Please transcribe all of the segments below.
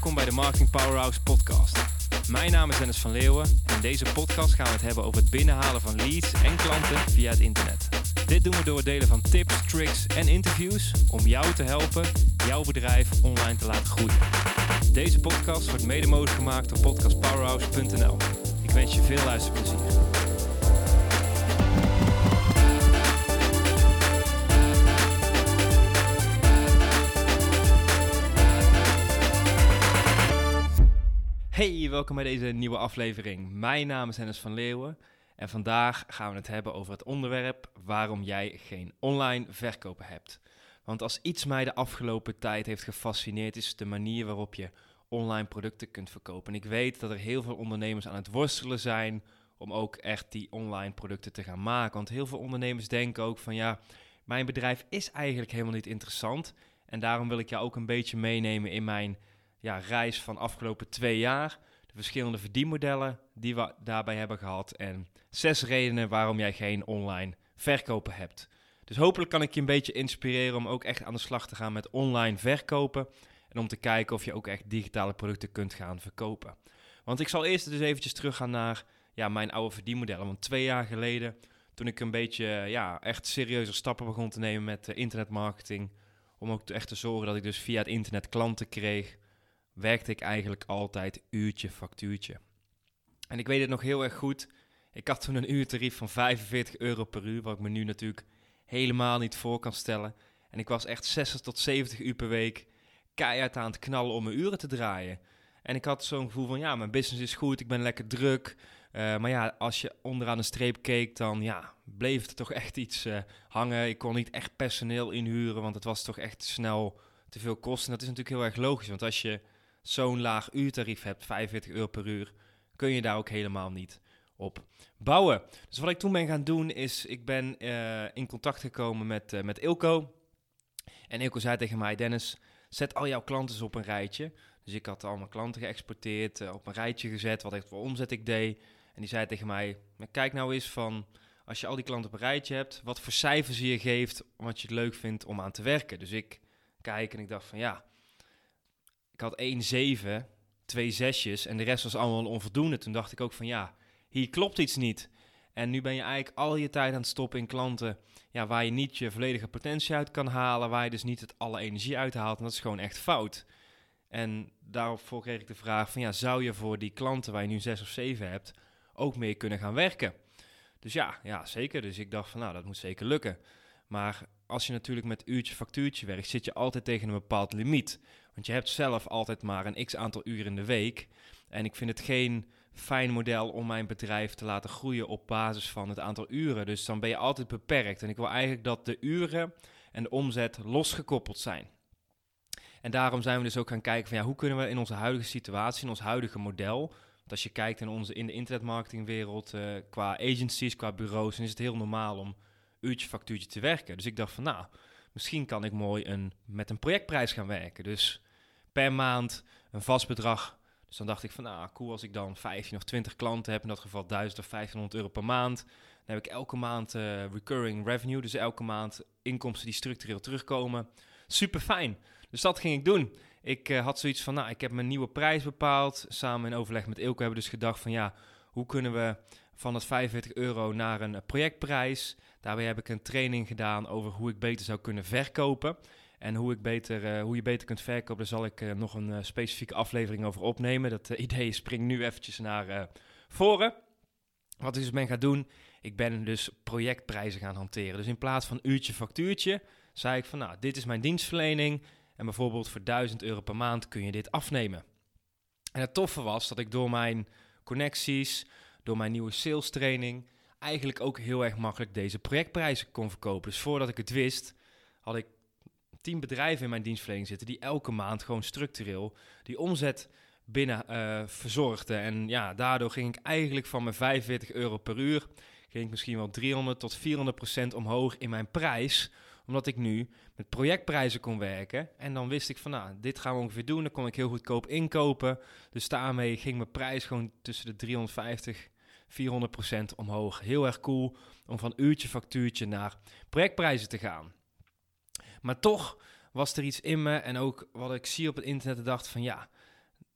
Welkom bij de Marketing Powerhouse podcast. Mijn naam is Dennis van Leeuwen en in deze podcast gaan we het hebben over het binnenhalen van leads en klanten via het internet. Dit doen we door het delen van tips, tricks en interviews om jou te helpen jouw bedrijf online te laten groeien. Deze podcast wordt mede mogelijk gemaakt door podcastpowerhouse.nl. Ik wens je veel luisterplezier. Hey, welkom bij deze nieuwe aflevering. Mijn naam is Hennis van Leeuwen en vandaag gaan we het hebben over het onderwerp waarom jij geen online verkopen hebt. Want als iets mij de afgelopen tijd heeft gefascineerd, is de manier waarop je online producten kunt verkopen. En ik weet dat er heel veel ondernemers aan het worstelen zijn om ook echt die online producten te gaan maken. Want heel veel ondernemers denken ook van ja, mijn bedrijf is eigenlijk helemaal niet interessant. En daarom wil ik jou ook een beetje meenemen in mijn ja, reis van afgelopen twee jaar. De verschillende verdienmodellen die we daarbij hebben gehad. En zes redenen waarom jij geen online verkopen hebt. Dus hopelijk kan ik je een beetje inspireren om ook echt aan de slag te gaan met online verkopen. En om te kijken of je ook echt digitale producten kunt gaan verkopen. Want ik zal eerst dus eventjes teruggaan naar ja, mijn oude verdienmodellen. Want twee jaar geleden, toen ik een beetje ja, echt serieuze stappen begon te nemen met uh, internetmarketing. Om ook echt te zorgen dat ik dus via het internet klanten kreeg werkte ik eigenlijk altijd uurtje factuurtje. En ik weet het nog heel erg goed. Ik had toen een uurtarief van 45 euro per uur, wat ik me nu natuurlijk helemaal niet voor kan stellen. En ik was echt 60 tot 70 uur per week keihard aan het knallen om mijn uren te draaien. En ik had zo'n gevoel van, ja, mijn business is goed, ik ben lekker druk. Uh, maar ja, als je onderaan de streep keek, dan ja, bleef er toch echt iets uh, hangen. Ik kon niet echt personeel inhuren, want het was toch echt snel te veel kosten. En dat is natuurlijk heel erg logisch, want als je zo'n laag uurtarief hebt, 45 euro per uur, kun je daar ook helemaal niet op bouwen. Dus wat ik toen ben gaan doen is, ik ben uh, in contact gekomen met, uh, met Ilko. En Ilko zei tegen mij, Dennis, zet al jouw klanten op een rijtje. Dus ik had al mijn klanten geëxporteerd, uh, op een rijtje gezet, wat echt voor omzet ik deed. En die zei tegen mij, kijk nou eens van, als je al die klanten op een rijtje hebt, wat voor cijfers je geeft, wat je het leuk vindt om aan te werken. Dus ik kijk en ik dacht van, ja, ik had één zeven, twee zesjes en de rest was allemaal onvoldoende. Toen dacht ik ook van ja, hier klopt iets niet. En nu ben je eigenlijk al je tijd aan het stoppen in klanten ja, waar je niet je volledige potentie uit kan halen, waar je dus niet het alle energie uithaalt. En dat is gewoon echt fout. En daarvoor kreeg ik de vraag van ja, zou je voor die klanten waar je nu zes of zeven hebt, ook meer kunnen gaan werken? Dus ja, ja, zeker. Dus ik dacht van nou, dat moet zeker lukken. Maar als je natuurlijk met uurtje factuurtje werkt, zit je altijd tegen een bepaald limiet. Want je hebt zelf altijd maar een x aantal uren in de week. En ik vind het geen fijn model om mijn bedrijf te laten groeien op basis van het aantal uren. Dus dan ben je altijd beperkt. En ik wil eigenlijk dat de uren en de omzet losgekoppeld zijn. En daarom zijn we dus ook gaan kijken van ja, hoe kunnen we in onze huidige situatie, in ons huidige model, want als je kijkt in, onze, in de internetmarketingwereld, uh, qua agencies, qua bureaus, dan is het heel normaal om uurtje factuurtje te werken. Dus ik dacht van nou, misschien kan ik mooi een, met een projectprijs gaan werken. Dus per maand een vast bedrag. Dus dan dacht ik van, nou, cool als ik dan 15 of 20 klanten heb, in dat geval 1000 of 1500 euro per maand. Dan heb ik elke maand uh, recurring revenue, dus elke maand inkomsten die structureel terugkomen. Super fijn. Dus dat ging ik doen. Ik uh, had zoiets van, nou, ik heb mijn nieuwe prijs bepaald. Samen in overleg met Ilko hebben we dus gedacht van, ja, hoe kunnen we van het 45 euro naar een projectprijs. Daarbij heb ik een training gedaan over hoe ik beter zou kunnen verkopen. En hoe, ik beter, uh, hoe je beter kunt verkopen, daar zal ik uh, nog een specifieke aflevering over opnemen. Dat idee springt nu eventjes naar voren. Wat ik dus ben gaan doen, ik ben dus projectprijzen gaan hanteren. Dus in plaats van uurtje factuurtje, zei ik van nou, dit is mijn dienstverlening. En bijvoorbeeld voor 1000 euro per maand kun je dit afnemen. En het toffe was dat ik door mijn connecties, door mijn nieuwe sales training, eigenlijk ook heel erg makkelijk deze projectprijzen kon verkopen. Dus voordat ik het wist, had ik tien bedrijven in mijn dienstverlening zitten die elke maand gewoon structureel die omzet binnen uh, verzorgden. En ja, daardoor ging ik eigenlijk van mijn 45 euro per uur, ging ik misschien wel 300 tot 400 procent omhoog in mijn prijs omdat ik nu met projectprijzen kon werken. En dan wist ik van, nou, dit gaan we ongeveer doen. Dan kon ik heel goedkoop inkopen. Dus daarmee ging mijn prijs gewoon tussen de 350 400% omhoog. Heel erg cool om van uurtje factuurtje naar projectprijzen te gaan. Maar toch was er iets in me en ook wat ik zie op het internet dacht van ja,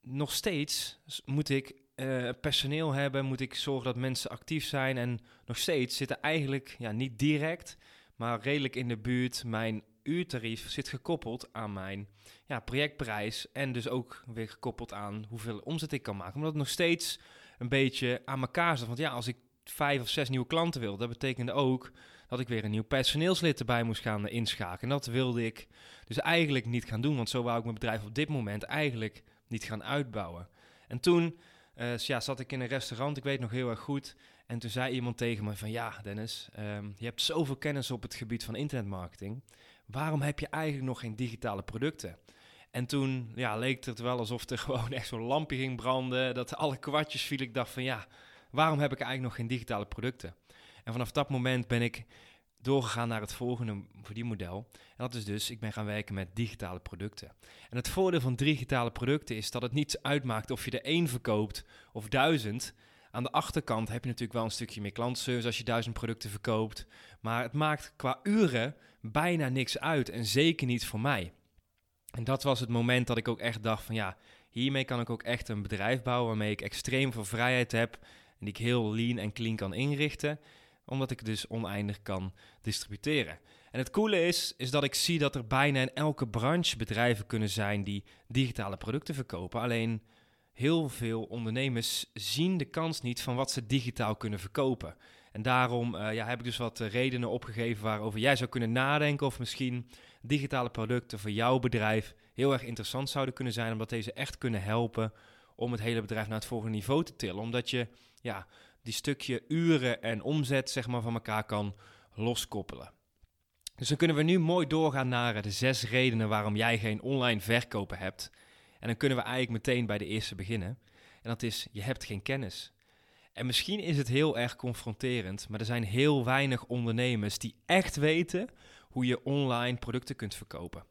nog steeds moet ik uh, personeel hebben, moet ik zorgen dat mensen actief zijn. En nog steeds zitten eigenlijk, ja, niet direct, maar redelijk in de buurt. Mijn uurtarief zit gekoppeld aan mijn ja, projectprijs. En dus ook weer gekoppeld aan hoeveel omzet ik kan maken. Omdat het nog steeds een beetje aan elkaar zit. Want ja, als ik vijf of zes nieuwe klanten wil, dat betekende ook dat ik weer een nieuw personeelslid erbij moest gaan inschakelen. En dat wilde ik dus eigenlijk niet gaan doen. Want zo wou ik mijn bedrijf op dit moment eigenlijk niet gaan uitbouwen. En toen uh, ja, zat ik in een restaurant, ik weet nog heel erg goed. En toen zei iemand tegen me van ja, Dennis, um, je hebt zoveel kennis op het gebied van internetmarketing. Waarom heb je eigenlijk nog geen digitale producten? En toen ja, leek het wel alsof er gewoon echt zo'n lampje ging branden. Dat alle kwartjes viel. Ik dacht van ja, waarom heb ik eigenlijk nog geen digitale producten? En vanaf dat moment ben ik doorgegaan naar het volgende verdienmodel. En dat is dus, ik ben gaan werken met digitale producten. En het voordeel van digitale producten is dat het niets uitmaakt of je er één verkoopt of duizend. Aan de achterkant heb je natuurlijk wel een stukje meer klantenservice als je duizend producten verkoopt. Maar het maakt qua uren bijna niks uit en zeker niet voor mij. En dat was het moment dat ik ook echt dacht van ja, hiermee kan ik ook echt een bedrijf bouwen waarmee ik extreem veel vrijheid heb en die ik heel lean en clean kan inrichten omdat ik dus oneindig kan distributeren. En het coole is, is dat ik zie dat er bijna in elke branche bedrijven kunnen zijn die digitale producten verkopen. Alleen heel veel ondernemers zien de kans niet van wat ze digitaal kunnen verkopen. En daarom uh, ja, heb ik dus wat eh, redenen opgegeven waarover jij zou kunnen nadenken of misschien digitale producten voor jouw bedrijf heel erg interessant zouden kunnen zijn, omdat deze echt kunnen helpen om het hele bedrijf naar het volgende niveau te tillen. Omdat je ja, die stukje uren en omzet zeg maar, van elkaar kan loskoppelen. Dus dan kunnen we nu mooi doorgaan naar de zes redenen waarom jij geen online verkopen hebt. En dan kunnen we eigenlijk meteen bij de eerste beginnen. En dat is, je hebt geen kennis. En misschien is het heel erg confronterend, maar er zijn heel weinig ondernemers die echt weten hoe je online producten kunt verkopen.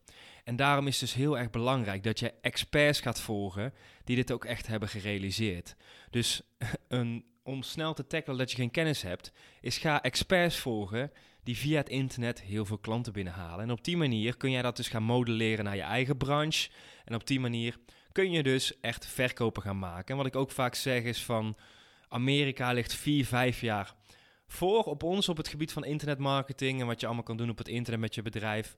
En daarom is het dus heel erg belangrijk dat je experts gaat volgen die dit ook echt hebben gerealiseerd. Dus een om snel te tackelen dat je geen kennis hebt, is ga experts volgen die via het internet heel veel klanten binnenhalen. En op die manier kun jij dat dus gaan modelleren naar je eigen branche. En op die manier kun je dus echt verkopen gaan maken. En wat ik ook vaak zeg is van Amerika ligt 4, 5 jaar voor op ons op het gebied van internetmarketing en wat je allemaal kan doen op het internet met je bedrijf.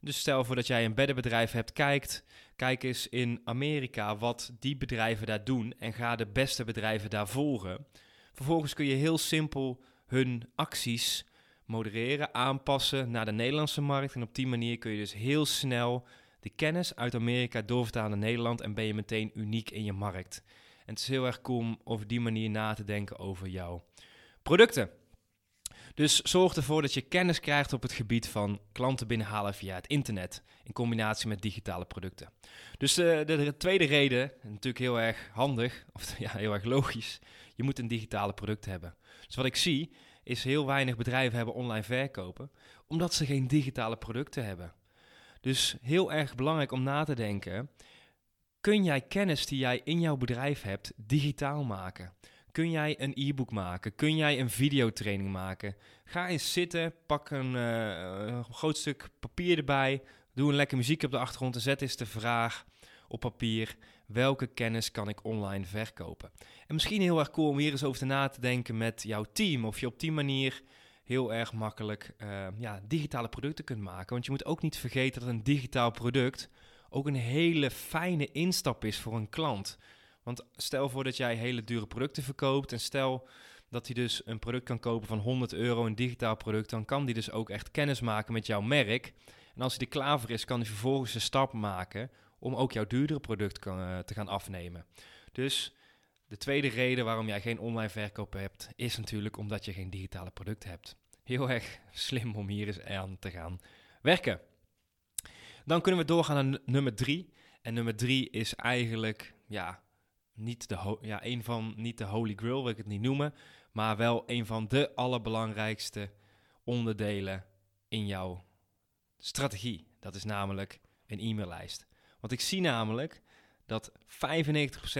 Dus stel voor dat jij een beddenbedrijf hebt, kijkt, kijk eens in Amerika wat die bedrijven daar doen en ga de beste bedrijven daar volgen. Vervolgens kun je heel simpel hun acties modereren, aanpassen naar de Nederlandse markt. En op die manier kun je dus heel snel de kennis uit Amerika doorvertalen naar Nederland en ben je meteen uniek in je markt. En het is heel erg cool om over die manier na te denken over jouw producten. Dus zorg ervoor dat je kennis krijgt op het gebied van klanten binnenhalen via het internet in combinatie met digitale producten. Dus de, de, de tweede reden, natuurlijk heel erg handig, of ja, heel erg logisch, je moet een digitale product hebben. Dus wat ik zie, is heel weinig bedrijven hebben online verkopen, omdat ze geen digitale producten hebben. Dus heel erg belangrijk om na te denken, kun jij kennis die jij in jouw bedrijf hebt digitaal maken? Kun jij een e-book maken? Kun jij een videotraining maken? Ga eens zitten, pak een, een groot stuk papier erbij, doe een lekker muziek op de achtergrond en zet eens de vraag op papier welke kennis kan ik online verkopen. En misschien heel erg cool om hier eens over na te denken met jouw team. Of je op die manier heel erg makkelijk uh, ja, digitale producten kunt maken. Want je moet ook niet vergeten dat een digitaal product ook een hele fijne instap is voor een klant. Want stel voor dat jij hele dure producten verkoopt en stel dat hij dus een product kan kopen van 100 euro, een digitaal product, dan kan die dus ook echt kennis maken met jouw merk. En als hij er klaar voor is, kan hij vervolgens een stap maken om ook jouw duurdere product kan, uh, te gaan afnemen. Dus de tweede reden waarom jij geen online verkoop hebt, is natuurlijk omdat je geen digitale producten hebt. Heel erg slim om hier eens aan te gaan werken. Dan kunnen we doorgaan naar nummer drie. En nummer drie is eigenlijk, ja, niet de, ja, een van, niet de holy grail wil ik het niet noemen, maar wel een van de allerbelangrijkste onderdelen in jouw strategie. Dat is namelijk een e-maillijst. Want ik zie namelijk dat 95%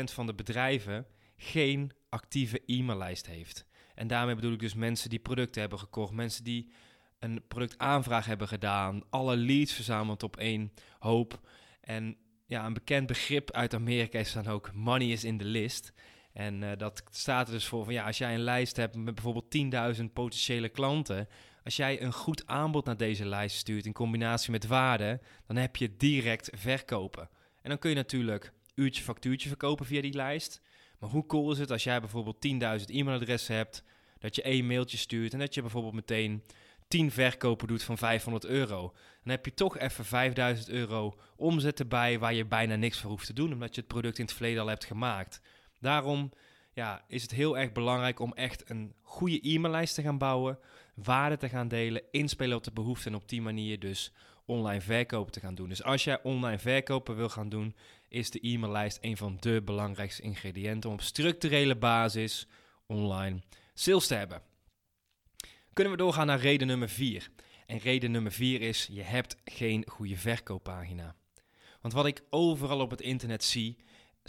van de bedrijven geen actieve e-maillijst heeft. En daarmee bedoel ik dus mensen die producten hebben gekocht, mensen die een productaanvraag hebben gedaan, alle leads verzameld op één hoop. En ja, een bekend begrip uit Amerika is dan ook money is in the list. En uh, dat staat er dus voor van ja, als jij een lijst hebt met bijvoorbeeld 10.000 potentiële klanten, als jij een goed aanbod naar deze lijst stuurt in combinatie met waarde, dan heb je direct verkopen. En dan kun je natuurlijk uurtje factuurtje verkopen via die lijst. Maar hoe cool is het als jij bijvoorbeeld 10.000 e-mailadressen hebt, dat je één mailtje stuurt en dat je bijvoorbeeld meteen 10 verkopen doet van 500 euro. Dan heb je toch even 5000 euro omzet erbij waar je bijna niks voor hoeft te doen, omdat je het product in het verleden al hebt gemaakt. Daarom ja, is het heel erg belangrijk om echt een goede e-maillijst te gaan bouwen, waarde te gaan delen, inspelen op de behoeften en op die manier dus online verkopen te gaan doen. Dus als jij online verkopen wil gaan doen, is de e-maillijst een van de belangrijkste ingrediënten om op structurele basis online sales te hebben. Kunnen we doorgaan naar reden nummer 4. En reden nummer 4 is: je hebt geen goede verkooppagina. Want wat ik overal op het internet zie,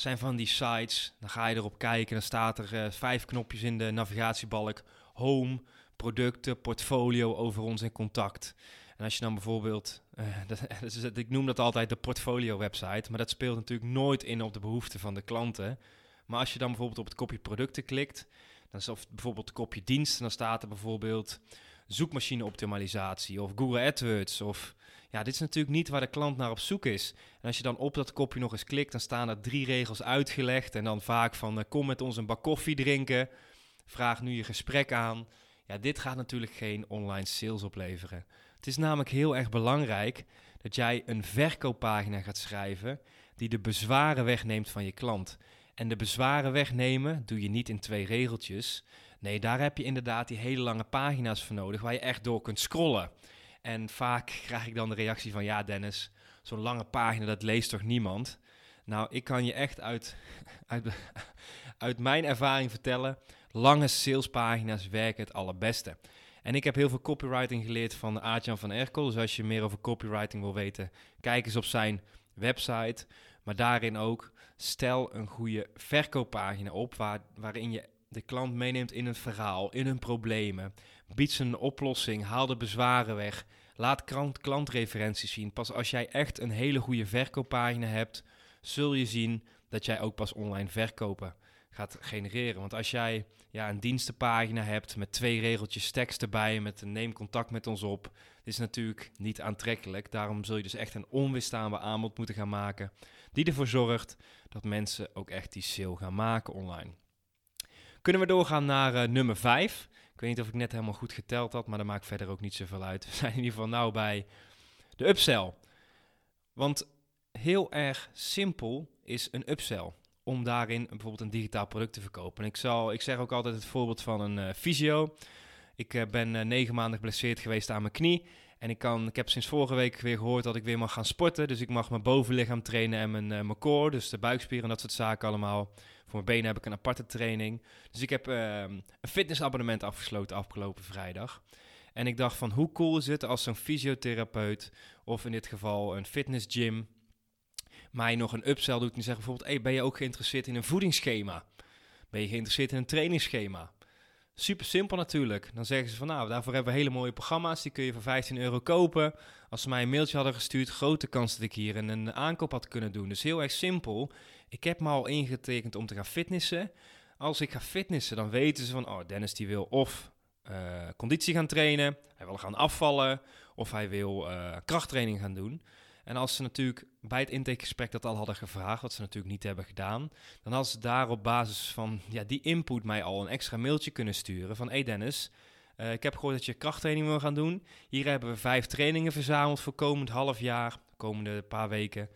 zijn van die sites. Dan ga je erop kijken, dan staat er uh, vijf knopjes in de navigatiebalk: home, producten, portfolio over ons in contact. En als je dan bijvoorbeeld, uh, dat, ik noem dat altijd de portfolio website, maar dat speelt natuurlijk nooit in op de behoeften van de klanten. Maar als je dan bijvoorbeeld op het kopje producten klikt, dan is of bijvoorbeeld het kopje diensten, dan staat er bijvoorbeeld zoekmachine optimalisatie of Google AdWords of ja, dit is natuurlijk niet waar de klant naar op zoek is. En als je dan op dat kopje nog eens klikt, dan staan er drie regels uitgelegd en dan vaak van uh, kom met ons een bak koffie drinken, vraag nu je gesprek aan. Ja, dit gaat natuurlijk geen online sales opleveren. Het is namelijk heel erg belangrijk dat jij een verkooppagina gaat schrijven die de bezwaren wegneemt van je klant. En de bezwaren wegnemen doe je niet in twee regeltjes. Nee, daar heb je inderdaad die hele lange pagina's voor nodig waar je echt door kunt scrollen. En vaak krijg ik dan de reactie van: Ja, Dennis, zo'n lange pagina dat leest toch niemand? Nou, ik kan je echt uit, uit, uit mijn ervaring vertellen: lange salespagina's werken het allerbeste. En ik heb heel veel copywriting geleerd van Aartjan van Erkel. Dus als je meer over copywriting wil weten, kijk eens op zijn website. Maar daarin ook, stel een goede verkooppagina op waar, waarin je de klant meeneemt in het verhaal, in hun problemen. Bied ze een oplossing, haal de bezwaren weg. Laat klant, klantreferenties zien. Pas als jij echt een hele goede verkooppagina hebt, zul je zien dat jij ook pas online verkopen gaat genereren. Want als jij ja, een dienstenpagina hebt met twee regeltjes tekst erbij, met een neem contact met ons op, is natuurlijk niet aantrekkelijk. Daarom zul je dus echt een onweerstaanbaar aanbod moeten gaan maken, die ervoor zorgt dat mensen ook echt die sale gaan maken online. Kunnen we doorgaan naar uh, nummer 5? Ik weet niet of ik net helemaal goed geteld had, maar dat maakt verder ook niet zoveel uit. We zijn in ieder geval nou bij de upsell. Want heel erg simpel is een upsell om daarin bijvoorbeeld een digitaal product te verkopen. En ik, zal, ik zeg ook altijd het voorbeeld van een uh. Ik uh, ben uh, negen maanden geblesseerd geweest aan mijn knie. En ik, kan, ik heb sinds vorige week weer gehoord dat ik weer mag gaan sporten. Dus ik mag mijn bovenlichaam trainen en mijn, mijn core, dus de buikspieren en dat soort zaken allemaal. Voor mijn benen heb ik een aparte training. Dus ik heb ehm, een fitnessabonnement afgesloten afgelopen vrijdag. En ik dacht van hoe cool is het als zo'n fysiotherapeut of in dit geval een fitnessgym mij nog een upsell doet en zegt bijvoorbeeld, hey, ben je ook geïnteresseerd in een voedingsschema? Ben je geïnteresseerd in een trainingsschema? Super simpel natuurlijk. Dan zeggen ze van nou, daarvoor hebben we hele mooie programma's. Die kun je voor 15 euro kopen. Als ze mij een mailtje hadden gestuurd, grote kans dat ik hier een, een aankoop had kunnen doen. Dus heel erg simpel. Ik heb me al ingetekend om te gaan fitnessen. Als ik ga fitnessen, dan weten ze van oh, Dennis die wil of uh, conditie gaan trainen, hij wil gaan afvallen of hij wil uh, krachttraining gaan doen. En als ze natuurlijk bij het intakegesprek dat al hadden gevraagd, wat ze natuurlijk niet hebben gedaan, dan hadden ze daar op basis van ja, die input mij al een extra mailtje kunnen sturen van hey Dennis, uh, ik heb gehoord dat je krachttraining wil gaan doen. Hier hebben we vijf trainingen verzameld voor komend half jaar, komende paar weken.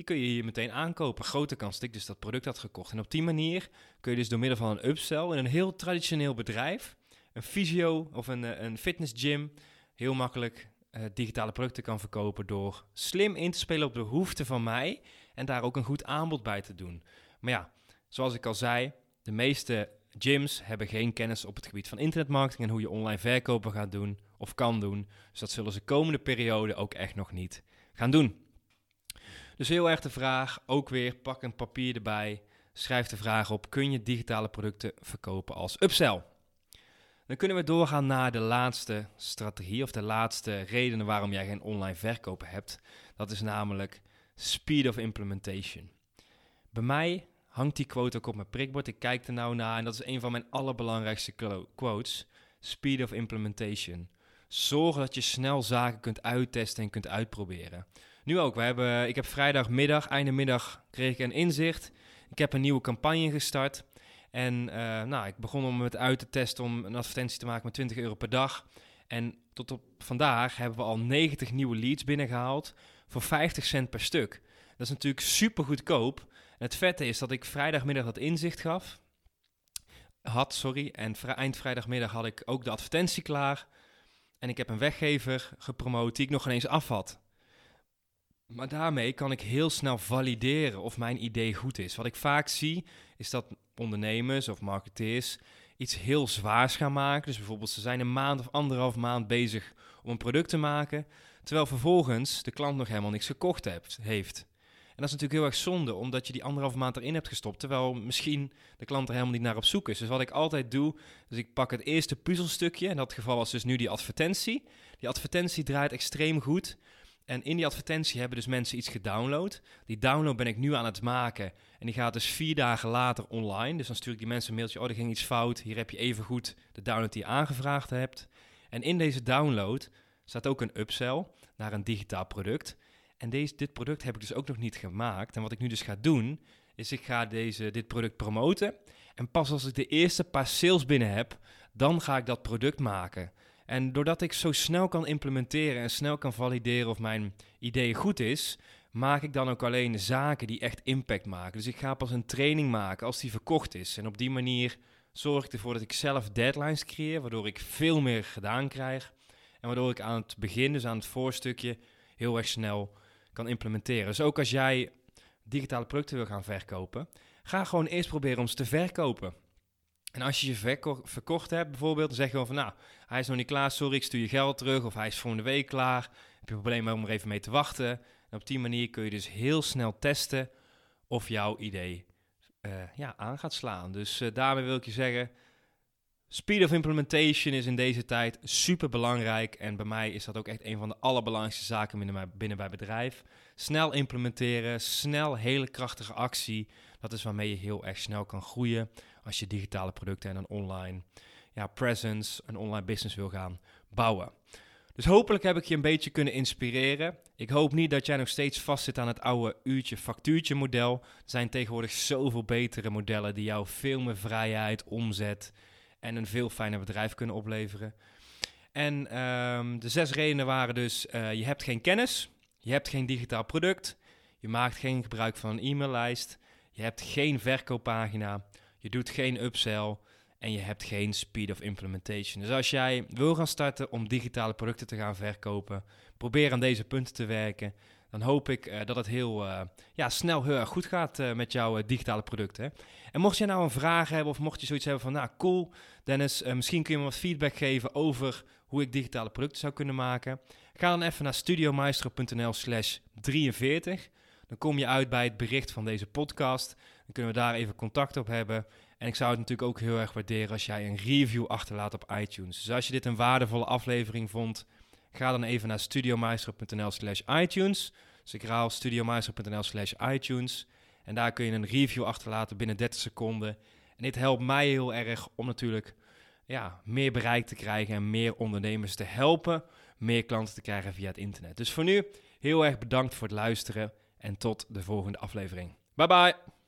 Die kun je hier meteen aankopen. Grote kans dat ik dus dat product had gekocht. En op die manier kun je dus door middel van een upsell in een heel traditioneel bedrijf, een fysio of een, eh, een fitness gym, heel makkelijk uh, digitale producten kan verkopen door slim in te spelen op de behoeften van mij en daar ook een goed aanbod bij te doen. Maar ja, zoals ik al zei, de meeste gyms hebben geen kennis op het gebied van internetmarketing en hoe je online verkopen gaat doen of kan doen. Dus dat zullen ze komende periode ook echt nog niet gaan doen. Dus heel erg de vraag, ook weer pak een papier erbij, schrijf de vraag op, kun je digitale producten verkopen als upsell? Dan kunnen we doorgaan naar de laatste strategie of de laatste redenen waarom jij geen online verkopen hebt. Dat is namelijk speed of implementation. Bij mij hangt die quote ook op mijn prikbord. Ik kijk er nou naar en dat is een van mijn allerbelangrijkste quotes. Speed of implementation. Zorg dat je snel zaken kunt uittesten en kunt uitproberen. Nu ook. We hebben, ik heb vrijdagmiddag, einde middag, kreeg ik een inzicht. Ik heb een nieuwe campagne gestart. En uh, nou, ik begon om het uit te testen om een advertentie te maken met 20 euro per dag. En tot op vandaag hebben we al 90 nieuwe leads binnengehaald voor 50 cent per stuk. Dat is natuurlijk super goedkoop. Het vette is dat ik vrijdagmiddag dat inzicht gaf. Had, sorry. En eind vrijdagmiddag had ik ook de advertentie klaar. En ik heb een weggever gepromoot die ik nog ineens af had. Maar daarmee kan ik heel snel valideren of mijn idee goed is. Wat ik vaak zie, is dat ondernemers of marketeers iets heel zwaars gaan maken. Dus bijvoorbeeld ze zijn een maand of anderhalf maand bezig om een product te maken, terwijl vervolgens de klant nog helemaal niks gekocht heeft. En dat is natuurlijk heel erg zonde, omdat je die anderhalf maand erin hebt gestopt, terwijl misschien de klant er helemaal niet naar op zoek is. Dus wat ik altijd doe, dus ik pak het eerste puzzelstukje, in dat geval was dus nu die advertentie. Die advertentie draait extreem goed. En in die advertentie hebben dus mensen iets gedownload. Die download ben ik nu aan het maken. En die gaat dus vier dagen later online. Dus dan stuur ik die mensen een mailtje. Oh, er ging iets fout. Hier heb je even goed de download die je aangevraagd hebt. En in deze download staat ook een upsell naar een digitaal product. En deze, dit product heb ik dus ook nog niet gemaakt. En wat ik nu dus ga doen, is ik ga deze, dit product promoten. En pas als ik de eerste paar sales binnen heb, dan ga ik dat product maken. En doordat ik zo snel kan implementeren en snel kan valideren of mijn idee goed is, maak ik dan ook alleen zaken die echt impact maken. Dus ik ga pas een training maken als die verkocht is. En op die manier zorg ik ervoor dat ik zelf deadlines creëer, waardoor ik veel meer gedaan krijg. En waardoor ik aan het begin, dus aan het voorstukje, heel erg snel kan implementeren. Dus ook als jij digitale producten wil gaan verkopen, ga gewoon eerst proberen om ze te verkopen. En als je je verkocht hebt bijvoorbeeld, dan zeg je gewoon van nou, hij is nog niet klaar, sorry, ik stuur je geld terug. Of hij is volgende week klaar. Heb je probleem om er even mee te wachten. En op die manier kun je dus heel snel testen of jouw idee uh, ja, aan gaat slaan. Dus uh, daarmee wil ik je zeggen, speed of implementation is in deze tijd super belangrijk. En bij mij is dat ook echt een van de allerbelangrijkste zaken binnen, mijn, binnen bij bedrijf. Snel implementeren, snel hele krachtige actie. Dat is waarmee je heel erg snel kan groeien als je digitale producten en een online ja, presence, een online business wil gaan bouwen. Dus hopelijk heb ik je een beetje kunnen inspireren. Ik hoop niet dat jij nog steeds vastzit aan het oude uurtje factuurtje model. Er zijn tegenwoordig zoveel betere modellen die jou veel meer vrijheid, omzet en een veel fijner bedrijf kunnen opleveren. En ehm, de zes redenen waren dus: uh, je hebt geen kennis, je hebt geen digitaal product, je maakt geen gebruik van een e-maillijst, je hebt geen verkooppagina, je doet geen upsell en je hebt geen speed of implementation. Dus als jij wil gaan starten om digitale producten te gaan verkopen, probeer aan deze punten te werken. Dan hoop ik uh, dat het heel uh, ja, snel heel erg goed gaat uh, met jouw digitale producten. En mocht je nou een vraag hebben of mocht je zoiets hebben van, nou cool, Dennis, misschien kun je me wat feedback geven over hoe ik digitale producten zou kunnen maken. Ga dan even naar studiomaestro.nl slash 43. Dan kom je uit bij het bericht van deze podcast. Dan kunnen we daar even contact op hebben. En ik zou het natuurlijk ook heel erg waarderen als jij een review achterlaat op iTunes. Dus als je dit een waardevolle aflevering vond, ga dan even naar studiomaestro.nl slash iTunes. Dus ik raal studiomaestro.nl slash iTunes. En daar kun je een review achterlaten binnen 30 seconden. En dit helpt mij heel erg om natuurlijk ja, meer bereik te krijgen en meer ondernemers te helpen, meer klanten te krijgen via het internet. Dus voor nu heel erg bedankt voor het luisteren en tot de volgende aflevering. Bye bye!